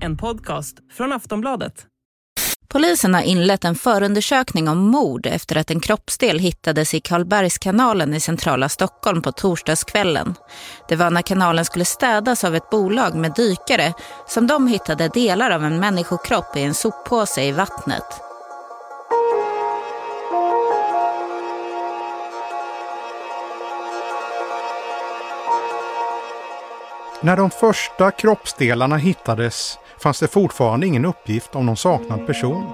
En podcast från Aftonbladet. Polisen har inlett en förundersökning om mord efter att en kroppsdel hittades i Karlbergskanalen i centrala Stockholm på torsdagskvällen. Det var när kanalen skulle städas av ett bolag med dykare som de hittade delar av en människokropp i en soppåse i vattnet. När de första kroppsdelarna hittades fanns det fortfarande ingen uppgift om någon saknad person.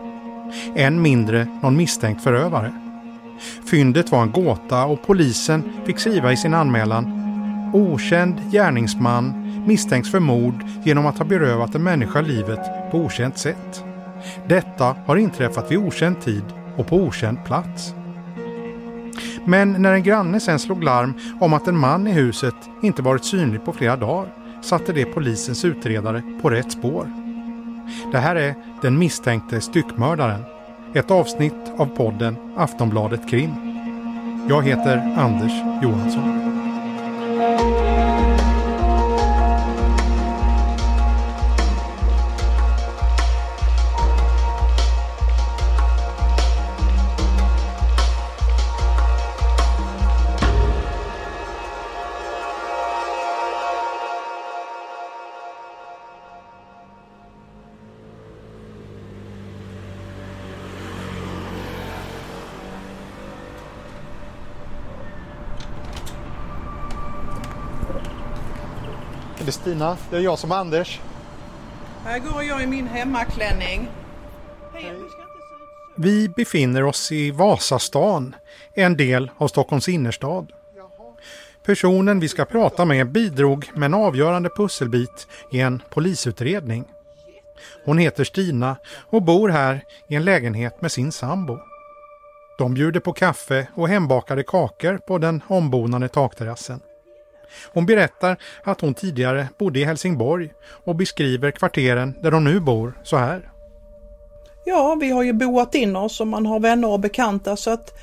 Än mindre någon misstänkt förövare. Fyndet var en gåta och polisen fick skriva i sin anmälan Okänd gärningsman misstänks för mord genom att ha berövat en människa livet på okänt sätt. Detta har inträffat vid okänd tid och på okänd plats. Men när en granne sen slog larm om att en man i huset inte varit synlig på flera dagar satte det polisens utredare på rätt spår. Det här är Den misstänkte styckmördaren. Ett avsnitt av podden Aftonbladet Krim. Jag heter Anders Johansson. Det är Stina, det är jag som är Anders. Här går jag i min hemmaklänning. Vi befinner oss i Vasastan, en del av Stockholms innerstad. Personen vi ska prata med bidrog med en avgörande pusselbit i en polisutredning. Hon heter Stina och bor här i en lägenhet med sin sambo. De bjuder på kaffe och hembakade kakor på den ombonade takterrassen. Hon berättar att hon tidigare bodde i Helsingborg och beskriver kvarteren där de nu bor så här. Ja, vi har ju boat in oss och man har vänner och bekanta så att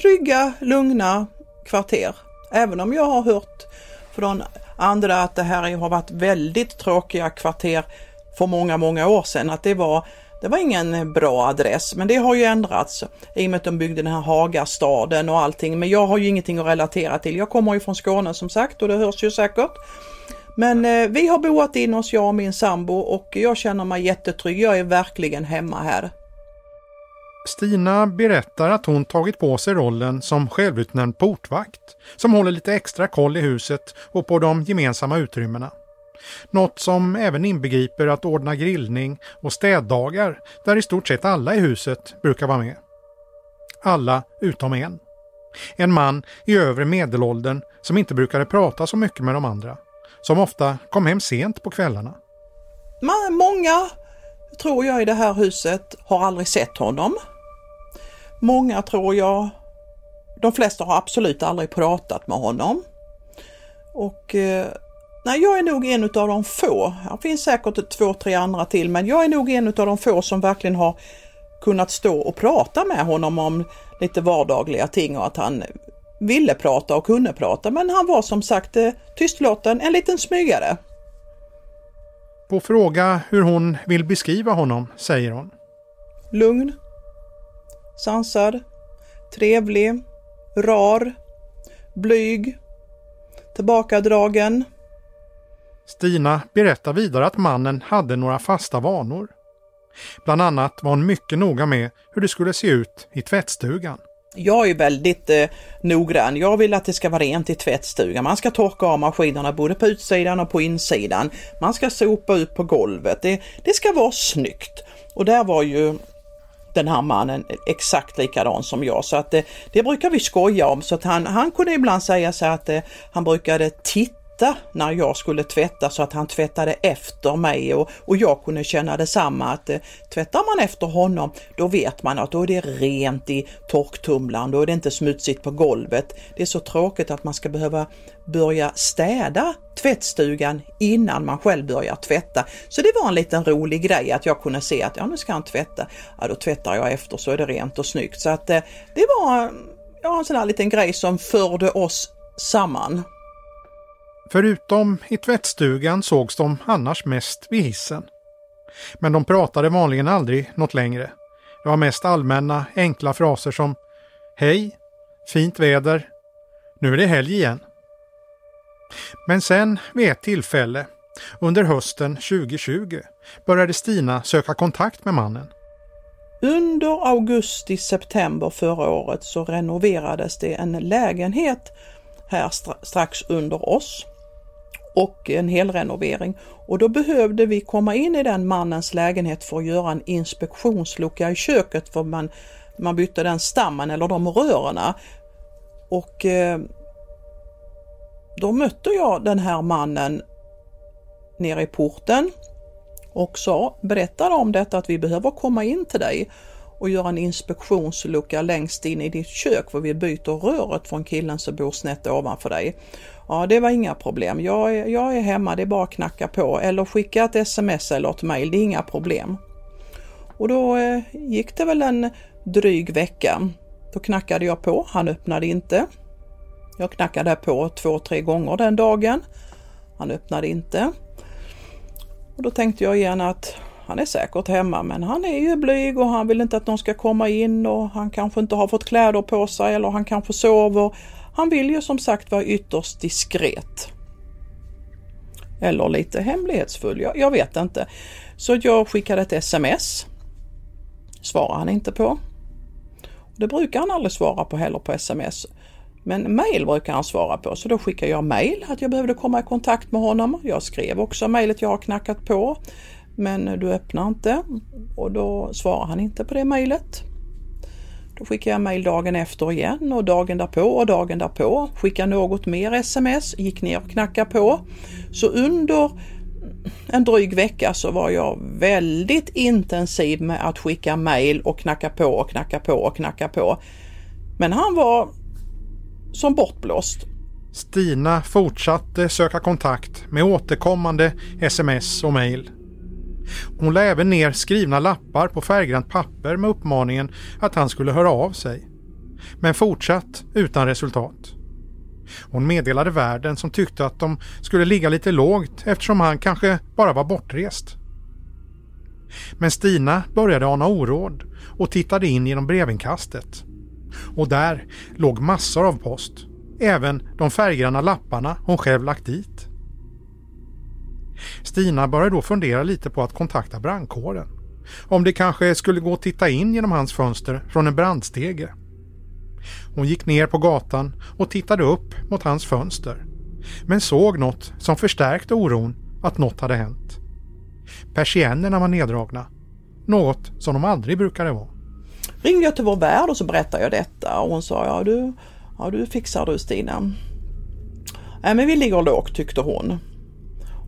trygga, lugna kvarter. Även om jag har hört från andra att det här har varit väldigt tråkiga kvarter för många, många år sedan. Att det var, det var ingen eh, bra adress, men det har ju ändrats i och med att de byggde den här Hagastaden och allting. Men jag har ju ingenting att relatera till. Jag kommer ju från Skåne som sagt och det hörs ju säkert. Men eh, vi har boat in oss, jag och min sambo och jag känner mig jättetrygg. Jag är verkligen hemma här. Stina berättar att hon tagit på sig rollen som självutnämnd portvakt som håller lite extra koll i huset och på de gemensamma utrymmena. Något som även inbegriper att ordna grillning och städdagar där i stort sett alla i huset brukar vara med. Alla utom en. En man i övre medelåldern som inte brukade prata så mycket med de andra. Som ofta kom hem sent på kvällarna. Många, tror jag, i det här huset har aldrig sett honom. Många tror jag, de flesta har absolut aldrig pratat med honom. Och eh, nej, jag är nog en av de få, det finns säkert två, tre andra till, men jag är nog en av de få som verkligen har kunnat stå och prata med honom om lite vardagliga ting och att han ville prata och kunde prata. Men han var som sagt eh, tystlåten, en liten smygare. På fråga hur hon vill beskriva honom säger hon. Lugn, sansad, trevlig, rar, blyg, tillbakadragen. Stina berättar vidare att mannen hade några fasta vanor. Bland annat var hon mycket noga med hur det skulle se ut i tvättstugan. Jag är väldigt eh, noggrann. Jag vill att det ska vara rent i tvättstugan. Man ska torka av maskinerna både på utsidan och på insidan. Man ska sopa ut på golvet. Det, det ska vara snyggt. Och där var ju den här mannen exakt likadan som jag så att det, det brukar vi skoja om så att han, han kunde ibland säga så att eh, han brukade titta när jag skulle tvätta så att han tvättade efter mig och, och jag kunde känna detsamma att eh, tvättar man efter honom då vet man att då är det rent i torktumlaren, då är det inte smutsigt på golvet. Det är så tråkigt att man ska behöva börja städa tvättstugan innan man själv börjar tvätta. Så det var en liten rolig grej att jag kunde se att ja, nu ska han tvätta. Ja, då tvättar jag efter så är det rent och snyggt. Så att eh, det var ja, en sån här liten grej som förde oss samman. Förutom i tvättstugan sågs de annars mest vid hissen. Men de pratade vanligen aldrig något längre. Det var mest allmänna, enkla fraser som Hej, fint väder, nu är det helg igen. Men sen vid ett tillfälle, under hösten 2020, började Stina söka kontakt med mannen. Under augusti-september förra året så renoverades det en lägenhet här strax under oss och en helrenovering. Och då behövde vi komma in i den mannens lägenhet för att göra en inspektionslucka i köket för man, man bytte den stammen eller de rörerna. Och eh, då mötte jag den här mannen nere i porten och sa, berättade om detta att vi behöver komma in till dig och göra en inspektionslucka längst in i ditt kök för vi byter röret från killen som bor snett ovanför dig. Ja, det var inga problem. Jag är, jag är hemma, det är bara att knacka på eller skicka ett sms eller ett mail, det är inga problem. Och då eh, gick det väl en dryg vecka. Då knackade jag på, han öppnade inte. Jag knackade på två, tre gånger den dagen. Han öppnade inte. Och då tänkte jag igen att han är säkert hemma men han är ju blyg och han vill inte att någon ska komma in och han kanske inte har fått kläder på sig eller han kanske sover. Han vill ju som sagt vara ytterst diskret. Eller lite hemlighetsfull, jag, jag vet inte. Så jag skickade ett sms. Svarar han inte på. Det brukar han aldrig svara på heller på sms. Men mail brukar han svara på så då skickar jag mail att jag behövde komma i kontakt med honom. Jag skrev också mejlet jag har knackat på. Men du öppnar inte och då svarar han inte på det mejlet. Då skickade jag mejl dagen efter igen och dagen därpå och dagen därpå. Skickade något mer sms, gick ner och knackade på. Så under en dryg vecka så var jag väldigt intensiv med att skicka mejl och knacka på och knacka på och knacka på. Men han var som bortblåst. Stina fortsatte söka kontakt med återkommande sms och mejl. Hon la även ner skrivna lappar på färggrant papper med uppmaningen att han skulle höra av sig. Men fortsatt utan resultat. Hon meddelade värden som tyckte att de skulle ligga lite lågt eftersom han kanske bara var bortrest. Men Stina började ana oråd och tittade in genom brevinkastet. Och där låg massor av post. Även de färggranna lapparna hon själv lagt dit. Stina började då fundera lite på att kontakta brandkåren. Om det kanske skulle gå att titta in genom hans fönster från en brandstege. Hon gick ner på gatan och tittade upp mot hans fönster. Men såg något som förstärkte oron att något hade hänt. Persiennerna var neddragna. Något som de aldrig brukade vara. Ringde jag till vår värd och så berättade jag detta och hon sa ja du, ja, du fixar du Stina. Nej men vi ligger lågt tyckte hon.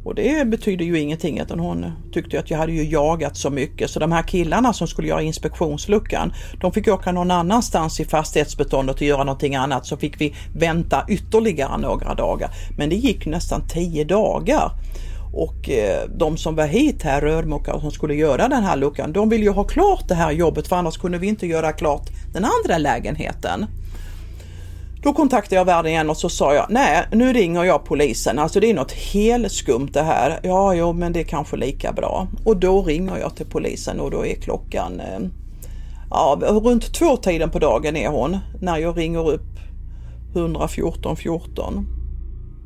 Och det betyder ju ingenting utan hon tyckte att jag hade ju jagat så mycket så de här killarna som skulle göra inspektionsluckan de fick åka någon annanstans i fastighetsbeståndet och göra någonting annat så fick vi vänta ytterligare några dagar. Men det gick nästan tio dagar. Och eh, de som var hit här, rörmokare som skulle göra den här luckan, de vill ju ha klart det här jobbet för annars kunde vi inte göra klart den andra lägenheten. Då kontaktade jag värden igen och så sa jag, nej nu ringer jag polisen, alltså det är något helskumt det här. Ja, jo men det är kanske lika bra. Och då ringer jag till polisen och då är klockan, eh, ja runt två tiden på dagen är hon, när jag ringer upp 114 14.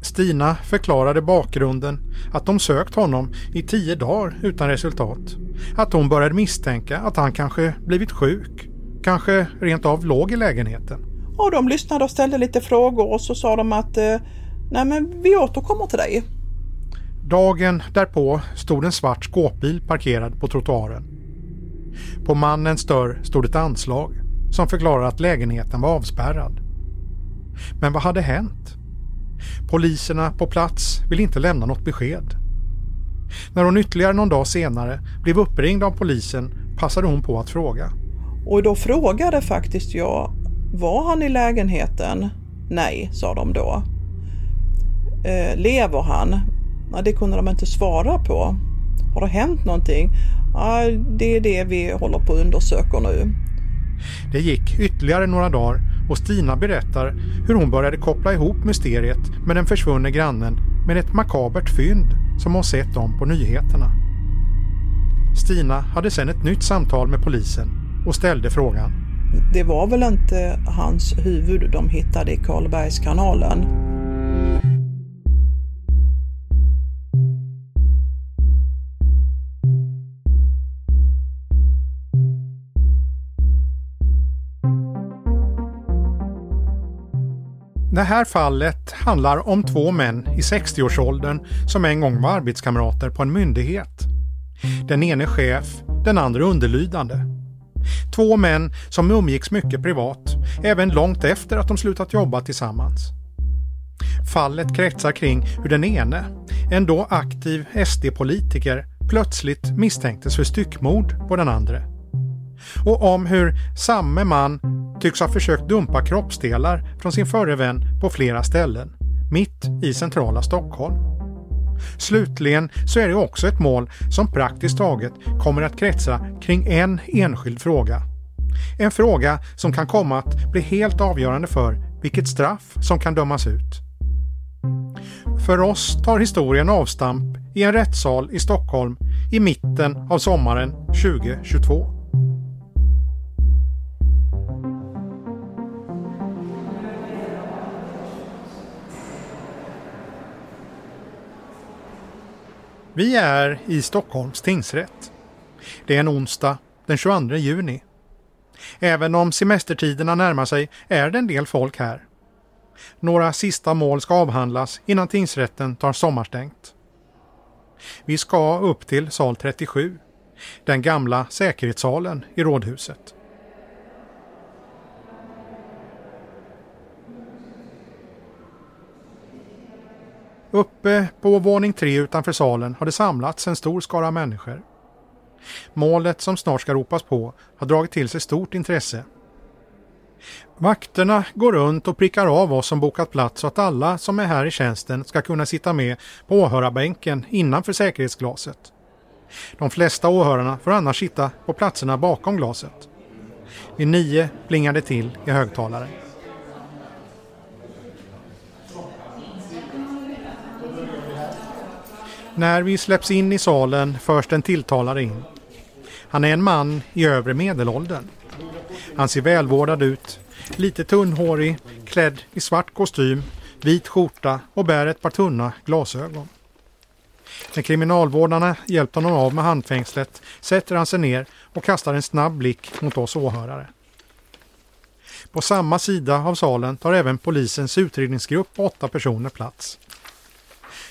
Stina förklarade bakgrunden att de sökt honom i tio dagar utan resultat. Att hon började misstänka att han kanske blivit sjuk, kanske rent av låg i lägenheten. Och de lyssnade och ställde lite frågor och så sa de att eh, nej men vi återkommer till dig. Dagen därpå stod en svart skåpbil parkerad på trottoaren. På mannens dörr stod ett anslag som förklarade att lägenheten var avspärrad. Men vad hade hänt? Poliserna på plats vill inte lämna något besked. När hon ytterligare någon dag senare blev uppringd av polisen passade hon på att fråga. Och då frågade faktiskt jag var han i lägenheten? Nej, sa de då. Eh, lever han? Ja, det kunde de inte svara på. Har det hänt någonting? Ja, det är det vi håller på att undersöka nu. Det gick ytterligare några dagar och Stina berättar hur hon började koppla ihop mysteriet med den försvunne grannen med ett makabert fynd som hon sett om på nyheterna. Stina hade sedan ett nytt samtal med polisen och ställde frågan. Det var väl inte hans huvud de hittade i Karlbergskanalen? Det här fallet handlar om två män i 60-årsåldern som en gång var arbetskamrater på en myndighet. Den ene chef, den andra underlydande. Två män som umgicks mycket privat, även långt efter att de slutat jobba tillsammans. Fallet kretsar kring hur den ene, en då aktiv SD-politiker, plötsligt misstänktes för styckmord på den andra. Och om hur samme man tycks ha försökt dumpa kroppsdelar från sin förre vän på flera ställen, mitt i centrala Stockholm. Slutligen så är det också ett mål som praktiskt taget kommer att kretsa kring en enskild fråga. En fråga som kan komma att bli helt avgörande för vilket straff som kan dömas ut. För oss tar historien avstamp i en rättssal i Stockholm i mitten av sommaren 2022. Vi är i Stockholms tingsrätt. Det är en onsdag den 22 juni. Även om semestertiderna närmar sig är det en del folk här. Några sista mål ska avhandlas innan tingsrätten tar sommarstängt. Vi ska upp till sal 37, den gamla säkerhetssalen i rådhuset. Uppe på våning tre utanför salen har det samlats en stor skara människor. Målet som snart ska ropas på har dragit till sig stort intresse. Vakterna går runt och prickar av oss som bokat plats så att alla som är här i tjänsten ska kunna sitta med på åhörarbänken innanför säkerhetsglaset. De flesta åhörarna får annars sitta på platserna bakom glaset. Vid nio plingar det till i högtalaren. När vi släpps in i salen förs den tilltalade in. Han är en man i övre medelåldern. Han ser välvårdad ut, lite tunnhårig, klädd i svart kostym, vit skjorta och bär ett par tunna glasögon. När kriminalvårdarna hjälpt honom av med handfängslet sätter han sig ner och kastar en snabb blick mot oss åhörare. På samma sida av salen tar även polisens utredningsgrupp på åtta personer plats.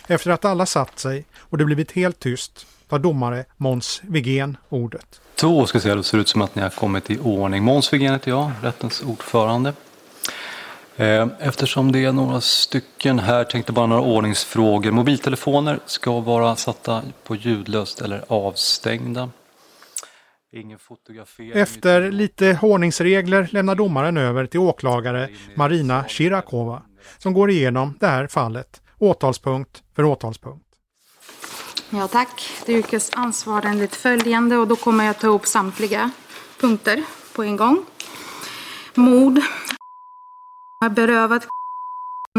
Efter att alla satt sig och det blivit helt tyst tar domare Måns Wigén ordet. Så ska jag säga, det ser ut som att ni har kommit i ordning. Måns Wigén heter jag, rättens ordförande. Eh, eftersom det är några stycken här tänkte bara några ordningsfrågor. Mobiltelefoner ska vara satta på ljudlöst eller avstängda. Ingen fotografering. Efter lite ordningsregler lämnar domaren över till åklagare Marina Shirakova som går igenom det här fallet åtalspunkt för åtalspunkt. Ja tack. Det yrkas ansvar enligt följande och då kommer jag ta upp samtliga punkter på en gång. Mord. Har berövat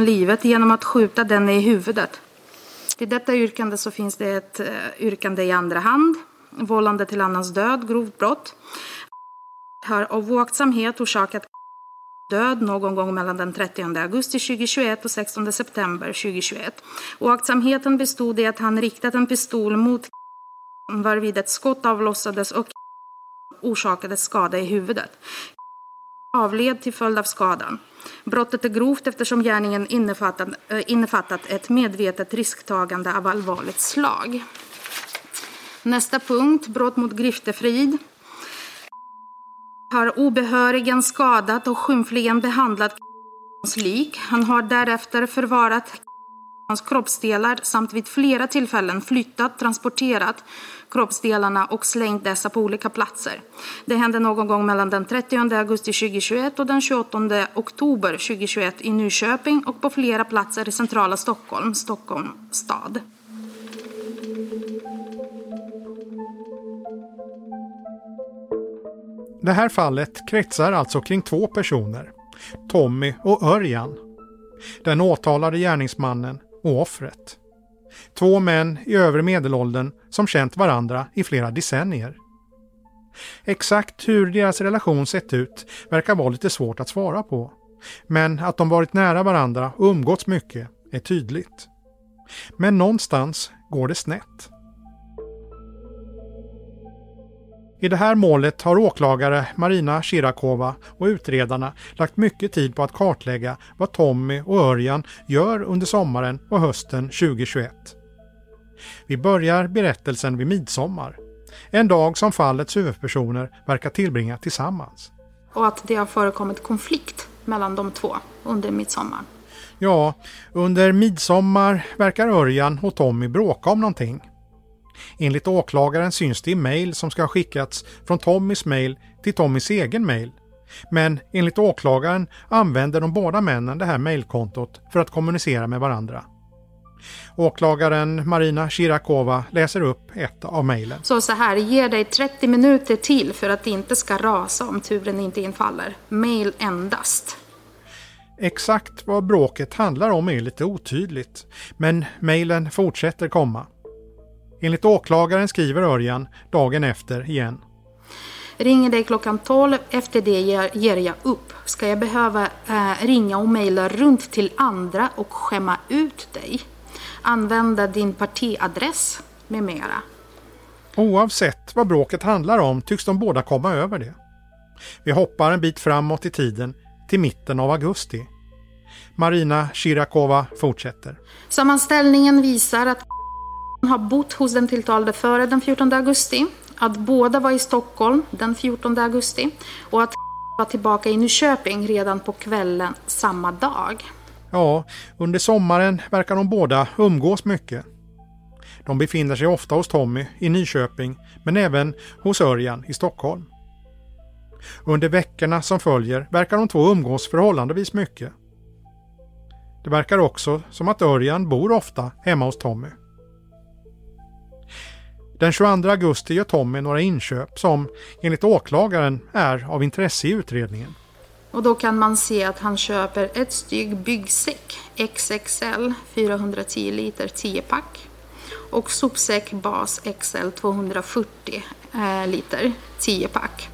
livet genom att skjuta den i huvudet. Till detta yrkande så finns det ett eh, yrkande i andra hand. Vållande till annans död, grovt brott. Har av oaktsamhet orsakat död någon gång mellan den 30 augusti 2021 och 16 september 2021. Oaktsamheten bestod i att han riktat en pistol mot varvid ett skott avlossades och orsakade skada i huvudet. Avled till följd av skadan. Brottet är grovt eftersom gärningen innefattat, äh, innefattat ett medvetet risktagande av allvarligt slag. Nästa punkt, brott mot griftefrid har obehörigen skadat och skymfligen behandlat hans lik. Han har därefter förvarat hans kroppsdelar samt vid flera tillfällen flyttat, transporterat kroppsdelarna och slängt dessa på olika platser. Det hände någon gång mellan den 30 augusti 2021 och den 28 oktober 2021 i Nyköping och på flera platser i centrala Stockholm, Stockholm stad. Det här fallet kretsar alltså kring två personer, Tommy och Örjan. Den åtalade gärningsmannen och offret. Två män i övre medelåldern som känt varandra i flera decennier. Exakt hur deras relation sett ut verkar vara lite svårt att svara på. Men att de varit nära varandra och umgåtts mycket är tydligt. Men någonstans går det snett. I det här målet har åklagare Marina Shirakova och utredarna lagt mycket tid på att kartlägga vad Tommy och Örjan gör under sommaren och hösten 2021. Vi börjar berättelsen vid midsommar. En dag som fallets huvudpersoner verkar tillbringa tillsammans. Och att det har förekommit konflikt mellan de två under midsommar. Ja, under midsommar verkar Örjan och Tommy bråka om någonting. Enligt åklagaren syns det i mejl som ska ha skickats från Tommys mejl till Tommys egen mejl. Men enligt åklagaren använder de båda männen det här mejlkontot för att kommunicera med varandra. Åklagaren Marina Shirakova läser upp ett av mejlen. Så så här, ge dig 30 minuter till för att det inte ska rasa om turen inte infaller. Mail endast. Exakt vad bråket handlar om är lite otydligt, men mejlen fortsätter komma. Enligt åklagaren skriver Örjan dagen efter igen. Ringer dig klockan 12, efter det ger jag upp. Ska jag behöva eh, ringa och mejla runt till andra och skämma ut dig? Använda din partiadress med mera. Oavsett vad bråket handlar om tycks de båda komma över det. Vi hoppar en bit framåt i tiden till mitten av augusti. Marina Shirakova fortsätter. Sammanställningen visar att har bott hos den tilltalade före den 14 augusti, att båda var i Stockholm den 14 augusti och att var tillbaka i Nyköping redan på kvällen samma dag. Ja, under sommaren verkar de båda umgås mycket. De befinner sig ofta hos Tommy i Nyköping, men även hos Örjan i Stockholm. Under veckorna som följer verkar de två umgås förhållandevis mycket. Det verkar också som att Örjan bor ofta hemma hos Tommy. Den 22 augusti gör Tommy några inköp som enligt åklagaren är av intresse i utredningen. Och då kan man se att han köper ett stygg byggsäck XXL 410 liter 10 pack och sopsäck bas XL 240 eh, liter 10 pack.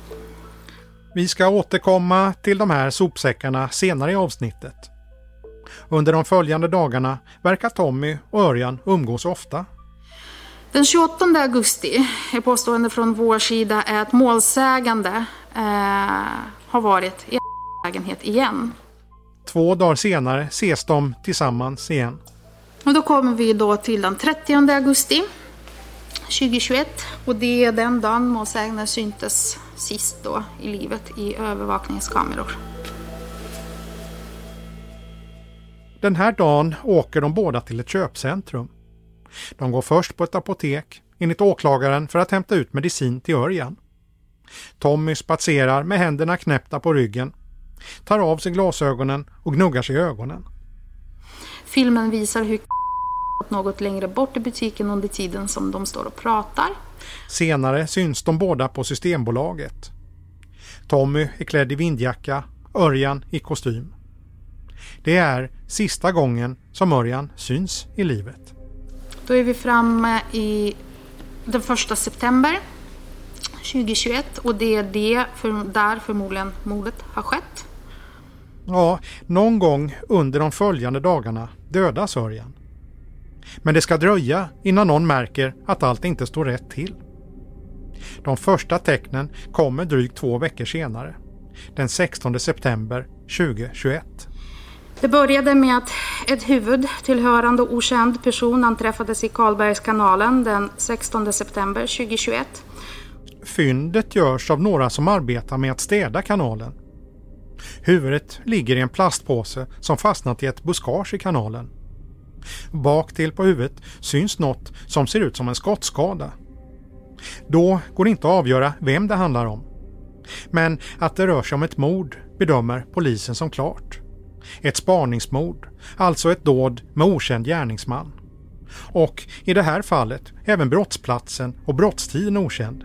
Vi ska återkomma till de här sopsäckarna senare i avsnittet. Under de följande dagarna verkar Tommy och Örjan umgås ofta. Den 28 augusti är påstående från vår sida är att målsägande eh, har varit i lägenhet igen. Två dagar senare ses de tillsammans igen. Och då kommer vi då till den 30 augusti 2021 och det är den dagen målsäganden syntes sist då i livet i övervakningskameror. Den här dagen åker de båda till ett köpcentrum. De går först på ett apotek, enligt åklagaren, för att hämta ut medicin till Örjan. Tommy spatserar med händerna knäppta på ryggen, tar av sig glasögonen och gnuggar sig i ögonen. Filmen visar hur något längre bort i butiken under tiden som de står och pratar. Senare syns de båda på Systembolaget. Tommy är klädd i vindjacka, Örjan i kostym. Det är sista gången som Örjan syns i livet. Då är vi framme i den första september 2021 och det är det för, där förmodligen mordet har skett. Ja, någon gång under de följande dagarna dödas Örjan. Men det ska dröja innan någon märker att allt inte står rätt till. De första tecknen kommer drygt två veckor senare, den 16 september 2021. Det började med att ett huvud tillhörande okänd person anträffades i Karlbergskanalen den 16 september 2021. Fyndet görs av några som arbetar med att städa kanalen. Huvudet ligger i en plastpåse som fastnat i ett buskage i kanalen. Bak till på huvudet syns något som ser ut som en skottskada. Då går det inte att avgöra vem det handlar om. Men att det rör sig om ett mord bedömer polisen som klart. Ett spaningsmord, alltså ett dåd med okänd gärningsman. Och i det här fallet även brottsplatsen och brottstiden okänd.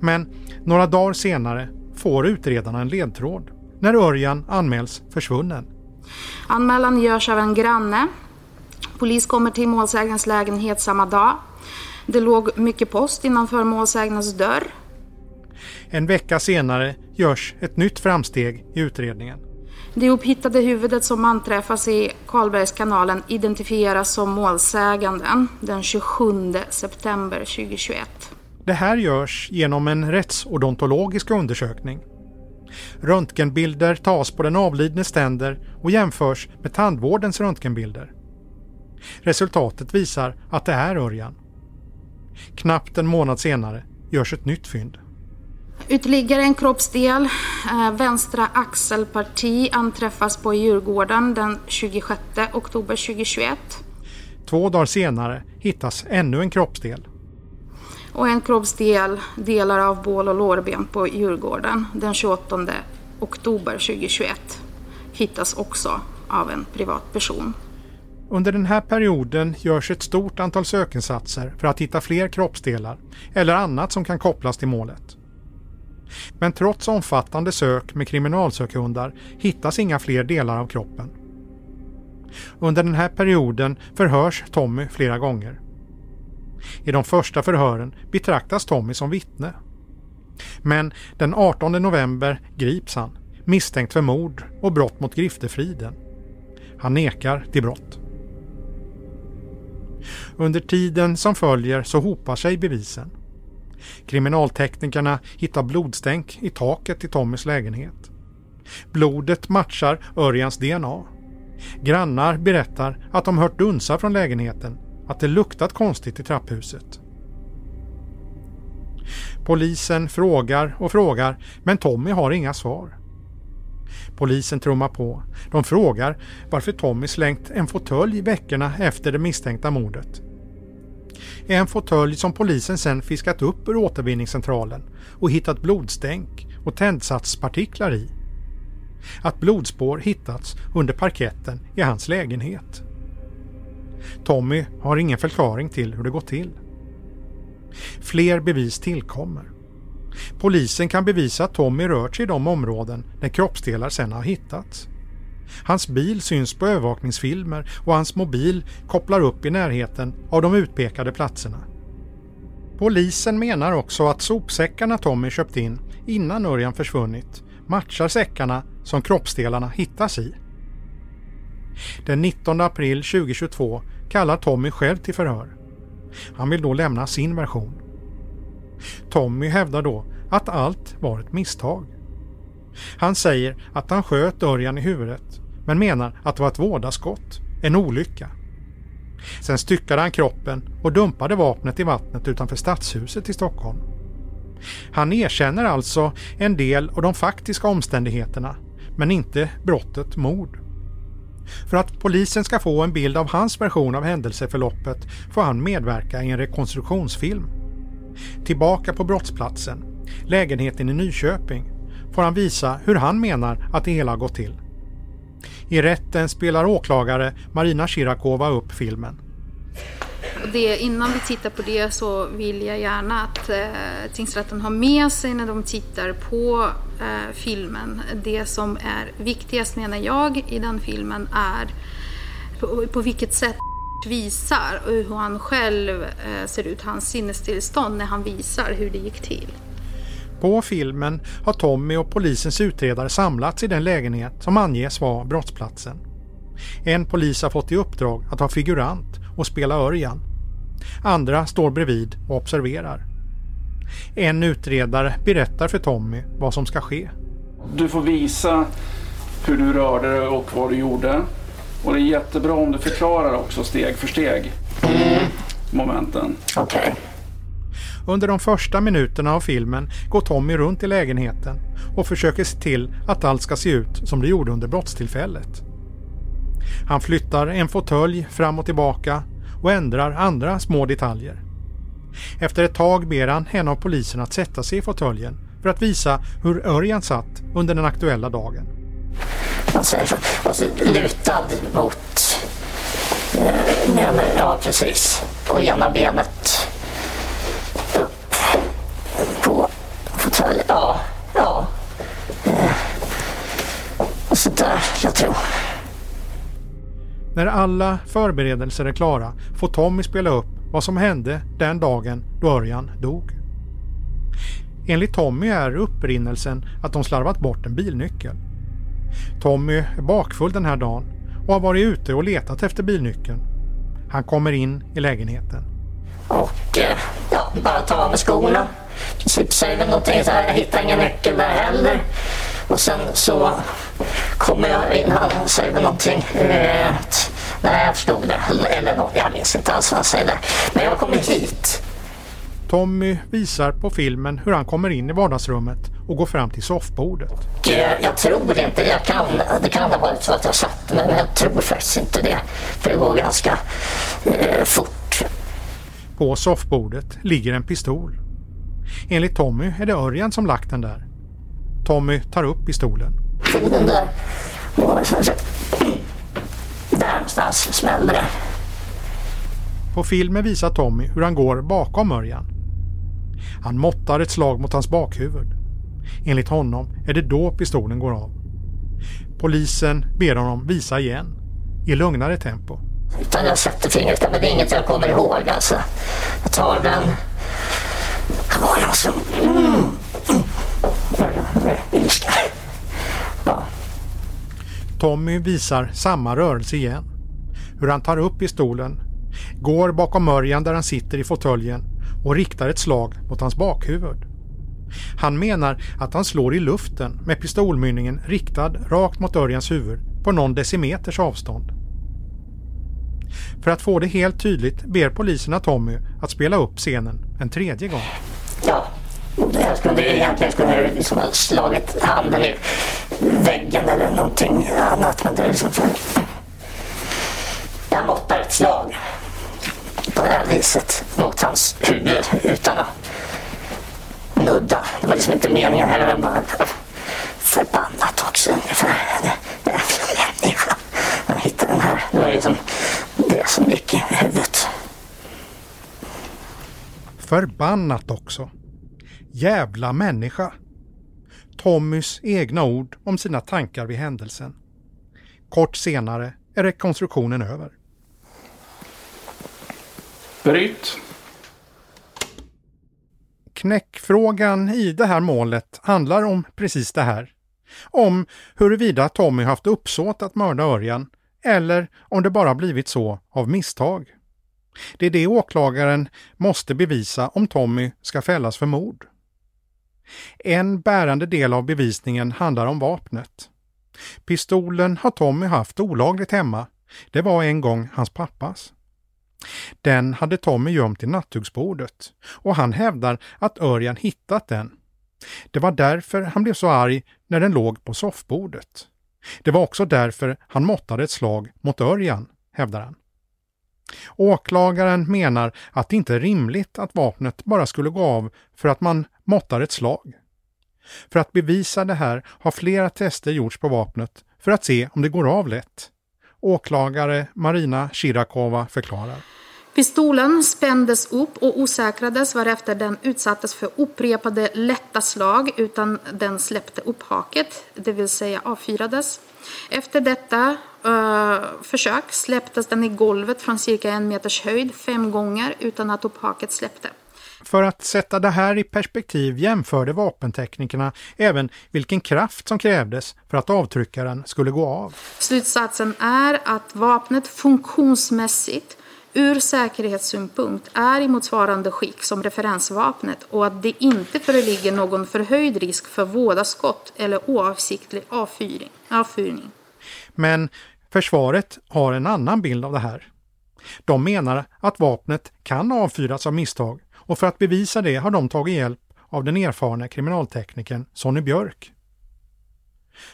Men några dagar senare får utredarna en ledtråd när Örjan anmäls försvunnen. Anmälan görs av en granne Polis kommer till målsägarens lägenhet samma dag. Det låg mycket post innanför målsägarens dörr. En vecka senare görs ett nytt framsteg i utredningen. Det upphittade huvudet som anträffas i Karlbergskanalen identifieras som målsäganden den 27 september 2021. Det här görs genom en rättsodontologisk undersökning. Röntgenbilder tas på den avlidnes tänder och jämförs med tandvårdens röntgenbilder. Resultatet visar att det är Örjan. Knappt en månad senare görs ett nytt fynd. Ytterligare en kroppsdel, eh, vänstra axelparti, anträffas på Djurgården den 26 oktober 2021. Två dagar senare hittas ännu en kroppsdel. Och en kroppsdel, delar av bål och lårben på Djurgården den 28 oktober 2021 hittas också av en privatperson. Under den här perioden görs ett stort antal sökinsatser för att hitta fler kroppsdelar eller annat som kan kopplas till målet. Men trots omfattande sök med kriminalsökhundar hittas inga fler delar av kroppen. Under den här perioden förhörs Tommy flera gånger. I de första förhören betraktas Tommy som vittne. Men den 18 november grips han misstänkt för mord och brott mot griftefriden. Han nekar till brott. Under tiden som följer så hopar sig bevisen. Kriminalteknikerna hittar blodstänk i taket i Tommys lägenhet. Blodet matchar Örjans DNA. Grannar berättar att de hört dunsar från lägenheten, att det luktat konstigt i trapphuset. Polisen frågar och frågar men Tommy har inga svar. Polisen trummar på. De frågar varför Tommy slängt en fåtölj veckorna efter det misstänkta mordet. En fåtölj som polisen sen fiskat upp ur återvinningscentralen och hittat blodstänk och tändsatspartiklar i. Att blodspår hittats under parketten i hans lägenhet. Tommy har ingen förklaring till hur det gått till. Fler bevis tillkommer. Polisen kan bevisa att Tommy rört sig i de områden där kroppsdelar sedan har hittats. Hans bil syns på övervakningsfilmer och hans mobil kopplar upp i närheten av de utpekade platserna. Polisen menar också att sopsäckarna Tommy köpt in innan Örjan försvunnit matchar säckarna som kroppsdelarna hittas i. Den 19 april 2022 kallar Tommy själv till förhör. Han vill då lämna sin version. Tommy hävdar då att allt var ett misstag. Han säger att han sköt Örjan i huvudet men menar att det var ett vådaskott, en olycka. Sen styckade han kroppen och dumpade vapnet i vattnet utanför stadshuset i Stockholm. Han erkänner alltså en del av de faktiska omständigheterna men inte brottet mord. För att polisen ska få en bild av hans version av händelseförloppet får han medverka i en rekonstruktionsfilm. Tillbaka på brottsplatsen, lägenheten i Nyköping, får han visa hur han menar att det hela gått till. I rätten spelar åklagare Marina Shirakova upp filmen. Det, innan vi tittar på det så vill jag gärna att eh, tingsrätten har med sig när de tittar på eh, filmen. Det som är viktigast menar jag i den filmen är på, på vilket sätt visar och hur han själv eh, ser ut, hans sinnestillstånd när han visar hur det gick till. På filmen har Tommy och polisens utredare samlats i den lägenhet som anges vara brottsplatsen. En polis har fått i uppdrag att ha figurant och spela Örjan. Andra står bredvid och observerar. En utredare berättar för Tommy vad som ska ske. Du får visa hur du rörde dig och vad du gjorde. Och det är jättebra om du förklarar också steg för steg momenten. Okej. Okay. Under de första minuterna av filmen går Tommy runt i lägenheten och försöker se till att allt ska se ut som det gjorde under brottstillfället. Han flyttar en fåtölj fram och tillbaka och ändrar andra små detaljer. Efter ett tag ber han en av poliserna att sätta sig i fåtöljen för att visa hur Örjan satt under den aktuella dagen. Alltså, alltså lutad mot... Eh, ja, precis. På ena benet fåtölj. Ja, ja. Och så där, jag tror. När alla förberedelser är klara får Tommy spela upp vad som hände den dagen då Örjan dog. Enligt Tommy är upprinnelsen att de slarvat bort en bilnyckel. Tommy är bakfull den här dagen och har varit ute och letat efter bilnyckeln. Han kommer in i lägenheten. Och eh, ja, bara ta av mig skorna. Princip säger väl någonting så här, jag hittar ingen nyckel där heller. Och sen så kommer jag in, han säger väl någonting. Eh, nej, jag förstod det. Eller något, jag minns inte alls vad han säger där. Men jag kommer hit. Tommy visar på filmen hur han kommer in i vardagsrummet och går fram till soffbordet. Eh, jag tror inte det. Kan, det kan ha varit så att jag satt men jag tror faktiskt inte det. För det går ganska eh, fort. På soffbordet ligger en pistol. Enligt Tommy är det Örjan som lagt den där. Tommy tar upp pistolen. Den där. Där någonstans smällde det. På filmen visar Tommy hur han går bakom Örjan. Han måttar ett slag mot hans bakhuvud. Enligt honom är det då pistolen går av. Polisen ber honom visa igen, i lugnare tempo. Utan jag sätter fingret men det är inget jag kommer ihåg alltså. Jag tar den. Ja, alltså. Mm. Ilska. Ja. Tommy visar samma rörelse igen. Hur han tar upp pistolen, går bakom Örjan där han sitter i fåtöljen och riktar ett slag mot hans bakhuvud. Han menar att han slår i luften med pistolmynningen riktad rakt mot Örjans huvud på någon decimeters avstånd. För att få det helt tydligt ber poliserna Tommy att spela upp scenen en tredje gång. Ja, jag skulle egentligen skulle jag liksom ha slagit handen i väggen eller någonting annat. Men det är liksom för... Jag måttar ett slag på det här viset mot hans huvud utan att nudda. Det var liksom inte meningen heller. Bara förbannat också ungefär. Jävla människa. Jag hittade den här. Det var liksom det som gick i huvudet. Förbannat också. Jävla människa. Tommys egna ord om sina tankar vid händelsen. Kort senare är rekonstruktionen över. Bryt. Knäckfrågan i det här målet handlar om precis det här. Om huruvida Tommy haft uppsåt att mörda Örjan eller om det bara blivit så av misstag. Det är det åklagaren måste bevisa om Tommy ska fällas för mord. En bärande del av bevisningen handlar om vapnet. Pistolen har Tommy haft olagligt hemma. Det var en gång hans pappas. Den hade Tommy gömt i nattduksbordet och han hävdar att Örjan hittat den. Det var därför han blev så arg när den låg på soffbordet. Det var också därför han måttade ett slag mot Örjan, hävdar han. Åklagaren menar att det inte är rimligt att vapnet bara skulle gå av för att man måttar ett slag. För att bevisa det här har flera tester gjorts på vapnet för att se om det går av lätt. Åklagare Marina Shirakova förklarar. Pistolen spändes upp och osäkrades varefter den utsattes för upprepade lätta slag utan den släppte upp haket, det vill säga avfyrades. Efter detta uh, försök släpptes den i golvet från cirka en meters höjd fem gånger utan att upphaket släppte. För att sätta det här i perspektiv jämförde vapenteknikerna även vilken kraft som krävdes för att avtryckaren skulle gå av. Slutsatsen är att vapnet funktionsmässigt ur säkerhetssynpunkt är i motsvarande skick som referensvapnet och att det inte föreligger någon förhöjd risk för vådaskott eller oavsiktlig avfyrning. Men försvaret har en annan bild av det här. De menar att vapnet kan avfyras av misstag och för att bevisa det har de tagit hjälp av den erfarna kriminalteknikern Sonny Björk.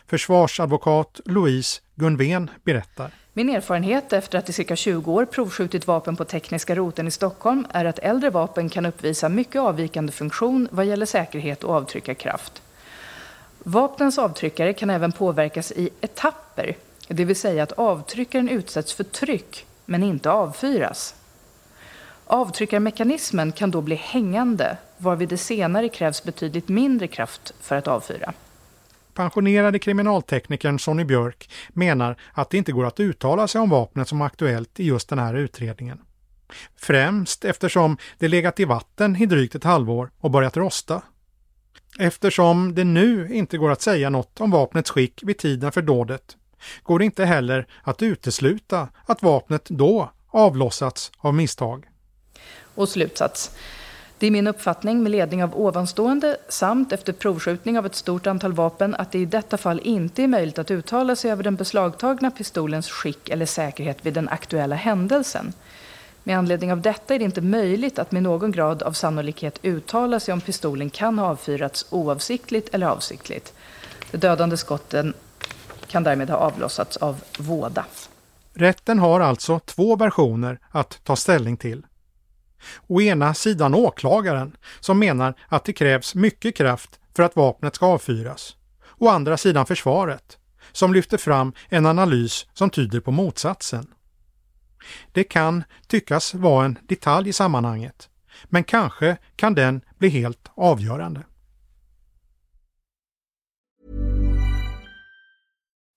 Försvarsadvokat Louise Gunven berättar. Min erfarenhet efter att i cirka 20 år provskjutit vapen på tekniska roten i Stockholm är att äldre vapen kan uppvisa mycket avvikande funktion vad gäller säkerhet och avtryckarkraft. Vapnens avtryckare kan även påverkas i etapper, det vill säga att avtryckaren utsätts för tryck men inte avfyras. Avtryckarmekanismen kan då bli hängande varvid det senare krävs betydligt mindre kraft för att avfyra. pensionerade kriminalteknikern Sonny Björk menar att det inte går att uttala sig om vapnet som aktuellt i just den här utredningen. Främst eftersom det legat i vatten i drygt ett halvår och börjat rosta. Eftersom det nu inte går att säga något om vapnets skick vid tiden för dådet går det inte heller att utesluta att vapnet då avlossats av misstag. Och slutsats. Det är min uppfattning med ledning av ovanstående samt efter provskjutning av ett stort antal vapen att det i detta fall inte är möjligt att uttala sig över den beslagtagna pistolens skick eller säkerhet vid den aktuella händelsen. Med anledning av detta är det inte möjligt att med någon grad av sannolikhet uttala sig om pistolen kan ha avfyrats oavsiktligt eller avsiktligt. De dödande skotten kan därmed ha avlossats av våda. Rätten har alltså två versioner att ta ställning till. Å ena sidan åklagaren som menar att det krävs mycket kraft för att vapnet ska avfyras. Å andra sidan försvaret som lyfter fram en analys som tyder på motsatsen. Det kan tyckas vara en detalj i sammanhanget, men kanske kan den bli helt avgörande.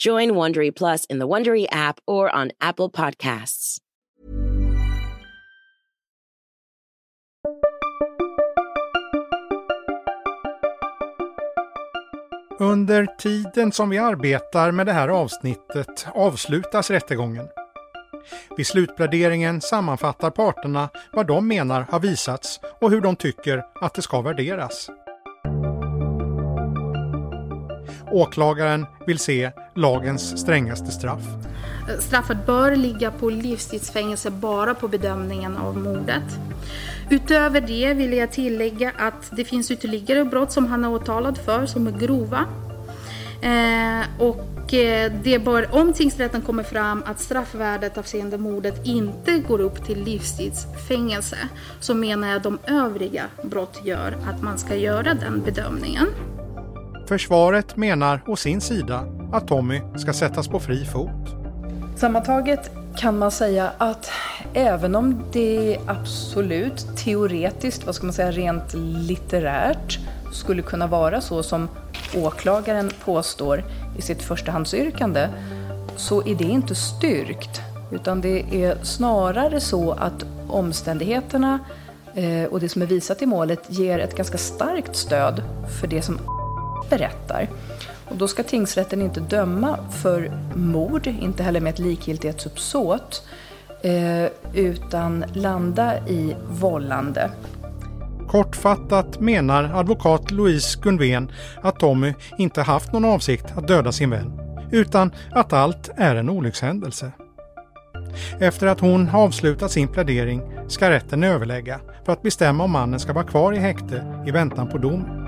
Join Wondery Plus in the Wondery app or on Apple Podcasts. Under tiden som vi arbetar med det här avsnittet avslutas rättegången. Vid slutpläderingen sammanfattar parterna vad de menar har visats och hur de tycker att det ska värderas. Åklagaren vill se lagens strängaste straff. Straffet bör ligga på livstidsfängelse bara på bedömningen av mordet. Utöver det vill jag tillägga att det finns ytterligare brott som han är åtalad för som är grova. Eh, och eh, det bör, om tingsrätten kommer fram att straffvärdet avseende mordet inte går upp till livstidsfängelse så menar jag att de övriga brott gör att man ska göra den bedömningen. Försvaret menar å sin sida att Tommy ska sättas på fri fot. Sammantaget kan man säga att även om det absolut teoretiskt, vad ska man säga, rent litterärt skulle kunna vara så som åklagaren påstår i sitt förstahandsyrkande så är det inte styrkt. Utan det är snarare så att omständigheterna eh, och det som är visat i målet ger ett ganska starkt stöd för det som berättar. Och då ska tingsrätten inte döma för mord, inte heller med ett likgiltighetsuppsåt, eh, utan landa i vållande. Kortfattat menar advokat Louise Gunven att Tommy inte haft någon avsikt att döda sin vän, utan att allt är en olyckshändelse. Efter att hon avslutat sin plädering ska rätten överlägga för att bestämma om mannen ska vara kvar i häkte i väntan på dom.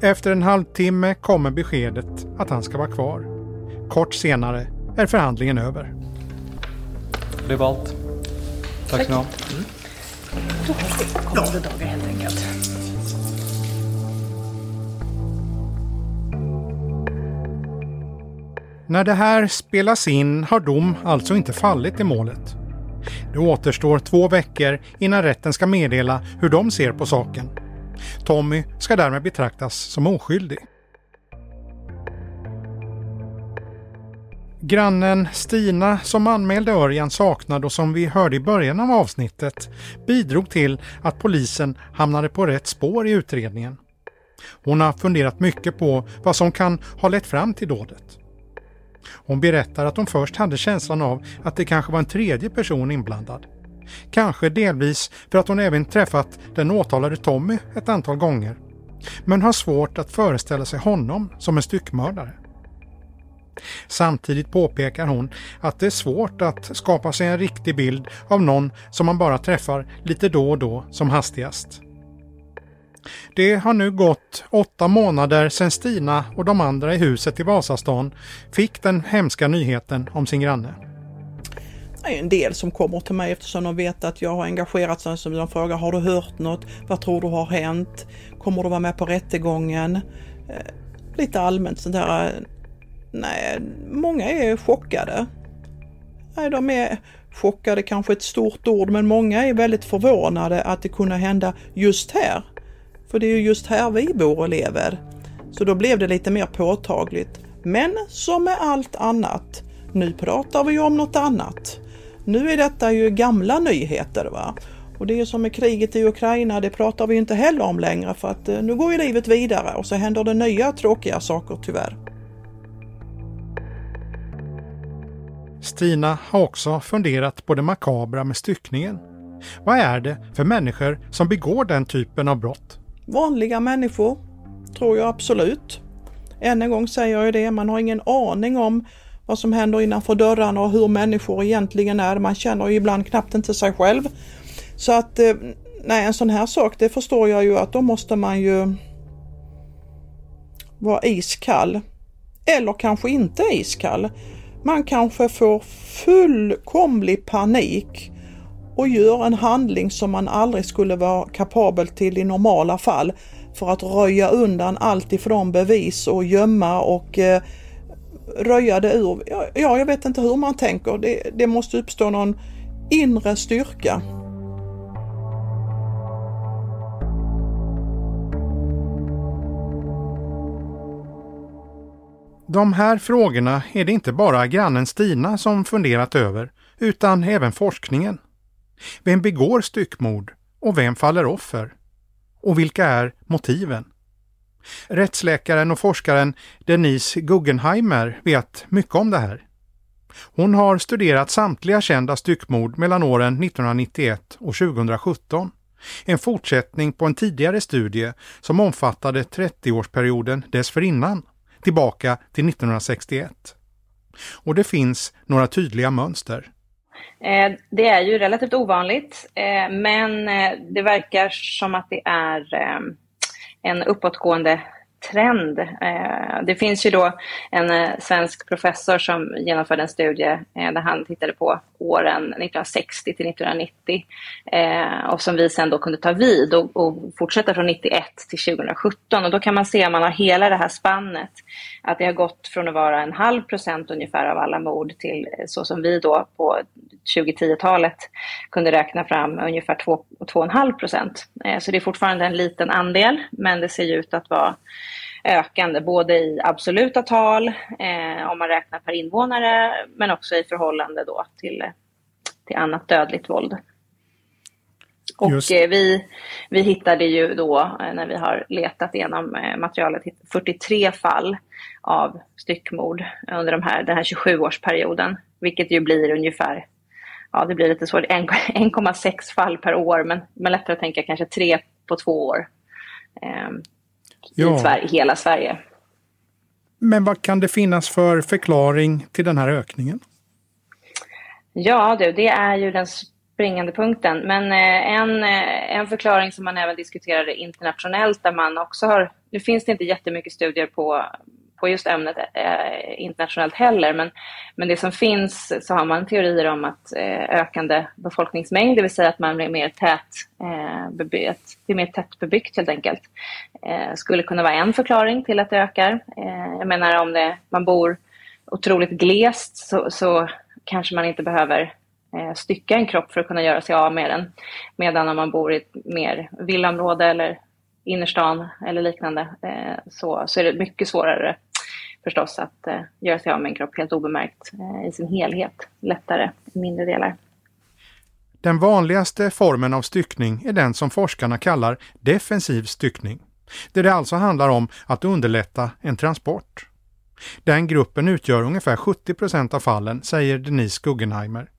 Efter en halvtimme kommer beskedet att han ska vara kvar. Kort senare är förhandlingen över. Det var allt. Tack ska ni ha. Då har vi kommande dagar helt enkelt. När det här spelas in har dom alltså inte fallit i målet. Det återstår två veckor innan rätten ska meddela hur de ser på saken. Tommy ska därmed betraktas som oskyldig. Grannen Stina som anmälde Örjan saknad och som vi hörde i början av avsnittet bidrog till att polisen hamnade på rätt spår i utredningen. Hon har funderat mycket på vad som kan ha lett fram till dådet. Hon berättar att hon först hade känslan av att det kanske var en tredje person inblandad. Kanske delvis för att hon även träffat den åtalade Tommy ett antal gånger. Men har svårt att föreställa sig honom som en styckmördare. Samtidigt påpekar hon att det är svårt att skapa sig en riktig bild av någon som man bara träffar lite då och då som hastigast. Det har nu gått åtta månader sedan Stina och de andra i huset i Vasastan fick den hemska nyheten om sin granne. Är en del som kommer till mig eftersom de vet att jag har engagerat sig. Som de frågar, har du hört något? Vad tror du har hänt? Kommer du vara med på rättegången? Eh, lite allmänt sånt där. Eh, nej, många är chockade. Nej, de är chockade kanske ett stort ord, men många är väldigt förvånade att det kunde hända just här. För det är ju just här vi bor och lever. Så då blev det lite mer påtagligt. Men som med allt annat, nu pratar vi om något annat. Nu är detta ju gamla nyheter va. Och det är som med kriget i Ukraina, det pratar vi inte heller om längre för att eh, nu går ju livet vidare och så händer det nya tråkiga saker tyvärr. Stina har också funderat på det makabra med styckningen. Vad är det för människor som begår den typen av brott? Vanliga människor, tror jag absolut. Än en gång säger jag det, man har ingen aning om vad som händer innanför dörrarna och hur människor egentligen är. Man känner ju ibland knappt inte sig själv. Så att, eh, nej en sån här sak, det förstår jag ju att då måste man ju vara iskall. Eller kanske inte iskall. Man kanske får fullkomlig panik och gör en handling som man aldrig skulle vara kapabel till i normala fall för att röja undan allt ifrån bevis och gömma och eh, röja det ur. Ja, jag vet inte hur man tänker. Det, det måste uppstå någon inre styrka. De här frågorna är det inte bara grannen Stina som funderat över, utan även forskningen. Vem begår styckmord och vem faller offer? Och vilka är motiven? Rättsläkaren och forskaren Denise Guggenheimer vet mycket om det här. Hon har studerat samtliga kända styckmord mellan åren 1991 och 2017. En fortsättning på en tidigare studie som omfattade 30-årsperioden dessförinnan, tillbaka till 1961. Och det finns några tydliga mönster. Eh, det är ju relativt ovanligt, eh, men eh, det verkar som att det är en uppåtgående trend. Eh, det finns ju då en eh, svensk professor som genomförde en studie eh, där han tittade på åren 1960 till 1990 eh, och som vi sen då kunde ta vid och, och fortsätta från 91 till 2017 och då kan man se om man har hela det här spannet att det har gått från att vara en halv procent ungefär av alla mord till eh, så som vi då på 2010-talet kunde räkna fram ungefär 2,5 procent. Eh, så det är fortfarande en liten andel men det ser ju ut att vara ökande, både i absoluta tal, eh, om man räknar per invånare, men också i förhållande då till, till annat dödligt våld. Och eh, vi, vi hittade ju då, eh, när vi har letat igenom eh, materialet, 43 fall av styckmord under de här, den här 27-årsperioden, vilket ju blir ungefär ja, det blir lite svårt, 1,6 fall per år, men, men lättare att tänka kanske tre på två år. Ja. i hela Sverige. Men vad kan det finnas för förklaring till den här ökningen? Ja du, det är ju den springande punkten. Men eh, en, eh, en förklaring som man även diskuterade internationellt där man också har, nu finns det inte jättemycket studier på på just ämnet eh, internationellt heller, men, men det som finns så har man teorier om att eh, ökande befolkningsmängd, det vill säga att man blir mer tät, eh, bebyggt, det är mer tätt bebyggt helt enkelt, eh, skulle kunna vara en förklaring till att det ökar. Eh, jag menar om det, man bor otroligt glest så, så kanske man inte behöver eh, stycka en kropp för att kunna göra sig av med den. Medan om man bor i ett mer villaområde eller innerstan eller liknande eh, så, så är det mycket svårare förstås att eh, göra sig av med en kropp helt obemärkt eh, i sin helhet. Lättare i mindre delar. Den vanligaste formen av styckning är den som forskarna kallar defensiv styckning. Där det alltså handlar om att underlätta en transport. Den gruppen utgör ungefär 70 av fallen, säger Denise Guggenheimer.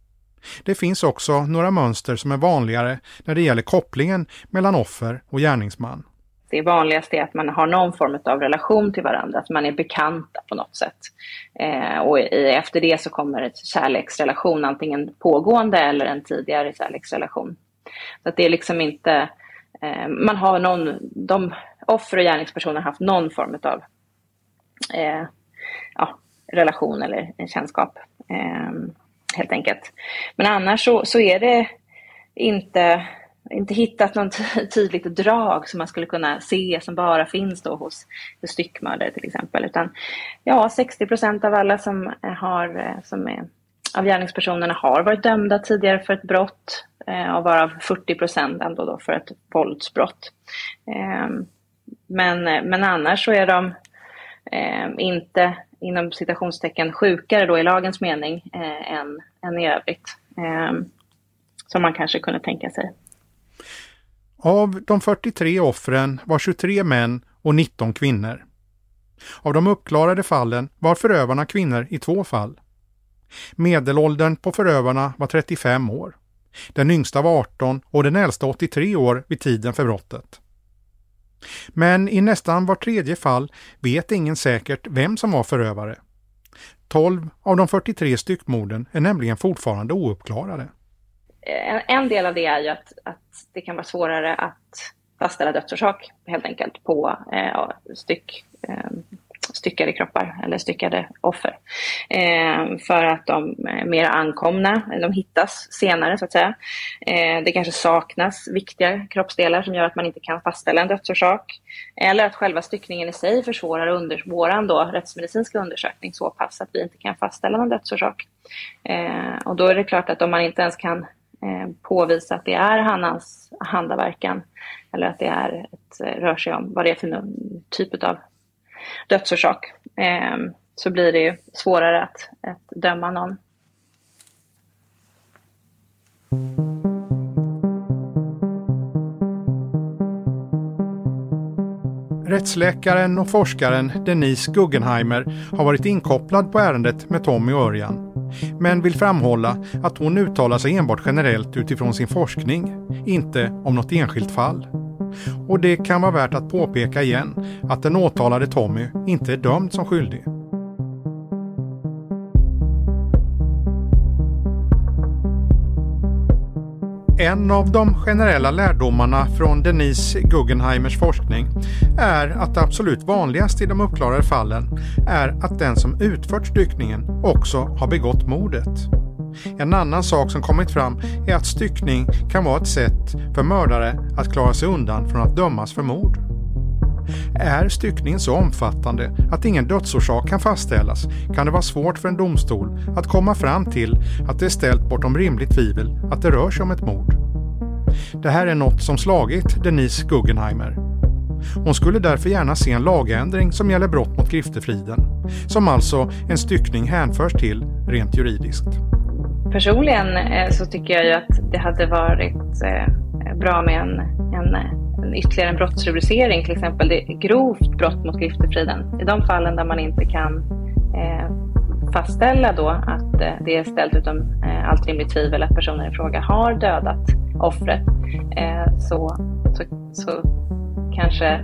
Det finns också några mönster som är vanligare när det gäller kopplingen mellan offer och gärningsman. Det vanligaste är att man har någon form av relation till varandra, att man är bekanta på något sätt. Eh, och i, efter det så kommer en kärleksrelation, antingen pågående eller en tidigare kärleksrelation. Så att det är liksom inte, eh, man har någon, de offer och gärningspersoner har haft någon form av eh, ja, relation eller en kännskap. Eh, helt enkelt. Men annars så, så är det inte, inte hittat något tydligt drag som man skulle kunna se som bara finns då hos, hos styckmördare till exempel. Utan ja, 60 procent av alla som, har, eh, som är, av gärningspersonerna har varit dömda tidigare för ett brott eh, och varav 40 procent ändå då för ett våldsbrott. Ehm, men, eh, men annars så är de ehm, inte inom citationstecken sjukare då i lagens mening än, än i övrigt. Ehm, som man kanske kunde tänka sig. Av de 43 offren var 23 män och 19 kvinnor. Av de uppklarade fallen var förövarna kvinnor i två fall. Medelåldern på förövarna var 35 år. Den yngsta var 18 och den äldsta 83 år vid tiden för brottet. Men i nästan var tredje fall vet ingen säkert vem som var förövare. 12 av de 43 styckmorden är nämligen fortfarande ouppklarade. Eh, en del av det är ju att, att det kan vara svårare att fastställa dödsorsak helt enkelt på eh, styck, eh, styckade kroppar eller styckade offer. Eh, för att de är mer ankomna, eh, de hittas senare så att säga. Eh, det kanske saknas viktiga kroppsdelar som gör att man inte kan fastställa en dödsorsak. Eller att själva styckningen i sig försvårar under våran då, rättsmedicinska undersökning så pass att vi inte kan fastställa någon dödsorsak. Eh, och då är det klart att om man inte ens kan Eh, påvisa att det är Hannas handaverkan eller att det är ett, eh, rör sig om vad det är för typ av dödsorsak ehm, så blir det ju svårare att, att döma någon. Rättsläkaren och forskaren Denise Guggenheimer har varit inkopplad på ärendet med Tommy och Örjan, men vill framhålla att hon uttalar sig enbart generellt utifrån sin forskning, inte om något enskilt fall. Och det kan vara värt att påpeka igen att den åtalade Tommy inte är dömd som skyldig. En av de generella lärdomarna från Denise Guggenheimers forskning är att det absolut vanligaste i de uppklarade fallen är att den som utfört styckningen också har begått mordet. En annan sak som kommit fram är att styckning kan vara ett sätt för mördare att klara sig undan från att dömas för mord. Är styckningen så omfattande att ingen dödsorsak kan fastställas kan det vara svårt för en domstol att komma fram till att det är ställt bortom rimligt tvivel att det rör sig om ett mord. Det här är något som slagit Denise Guggenheimer. Hon skulle därför gärna se en lagändring som gäller brott mot griftefriden, som alltså en styckning hänförs till rent juridiskt. Personligen eh, så tycker jag ju att det hade varit eh, bra med en, en ytterligare en brottsrubricering, till exempel det grovt brott mot griftefriden. I de fallen där man inte kan eh, fastställa då att eh, det är ställt utom eh, allt rimligt tvivel att personen i fråga har dödat offret, eh, så, så, så kanske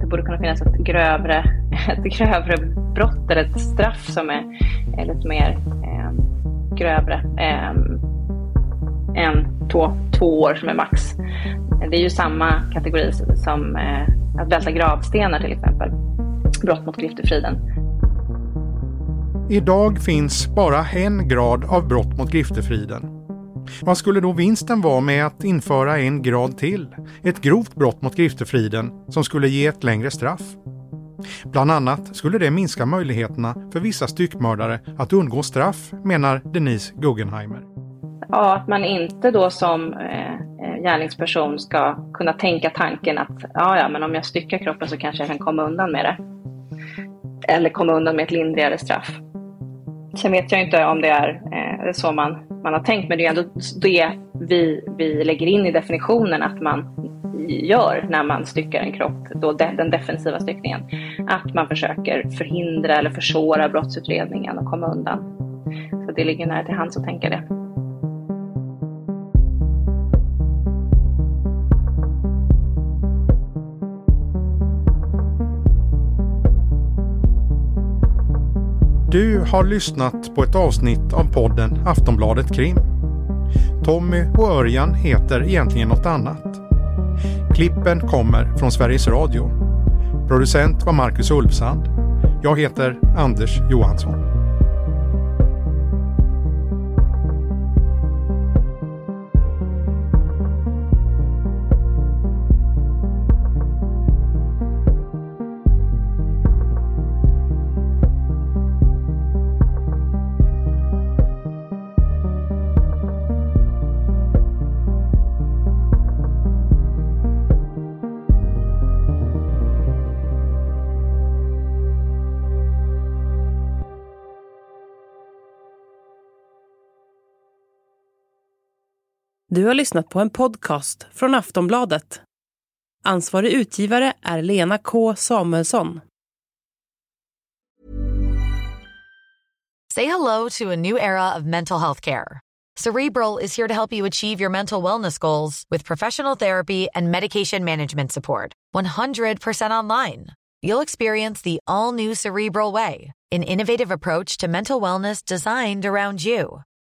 det borde kunna finnas ett grövre, ett grövre brott eller ett straff som är, är lite mer eh, grövre eh, än två, två år som är max. Det är ju samma kategori som eh, att välta gravstenar till exempel. Brott mot griftefriden. Idag finns bara en grad av brott mot griftefriden. Vad skulle då vinsten vara med att införa en grad till? Ett grovt brott mot griftefriden som skulle ge ett längre straff? Bland annat skulle det minska möjligheterna för vissa styckmördare att undgå straff, menar Denise Guggenheimer. Ja, att man inte då som eh, eh, gärningsperson ska kunna tänka tanken att ja, ja, men om jag styckar kroppen så kanske jag kan komma undan med det. Eller komma undan med ett lindrigare straff. Sen vet jag inte om det är eh, så man, man har tänkt, men det är ändå det vi, vi lägger in i definitionen, att man gör när man styckar en kropp, då den defensiva styckningen. Att man försöker förhindra eller försvåra brottsutredningen och komma undan. Så det ligger nära till hands att tänka det. Du har lyssnat på ett avsnitt av podden Aftonbladet Krim. Tommy och Örjan heter egentligen något annat. Klippen kommer från Sveriges Radio. Producent var Marcus Ulfsand. Jag heter Anders Johansson. Du har lyssnat på en podcast från Aftonbladet. Ansvarig utgivare är Lena K Samuelsson. Say hello to a new era of mental health care. Cerebral is here to help you achieve your mental wellness goals with professional therapy and medication management support. 100% online. You'll experience the all new Cerebral Way, an innovative approach to mental wellness designed around you.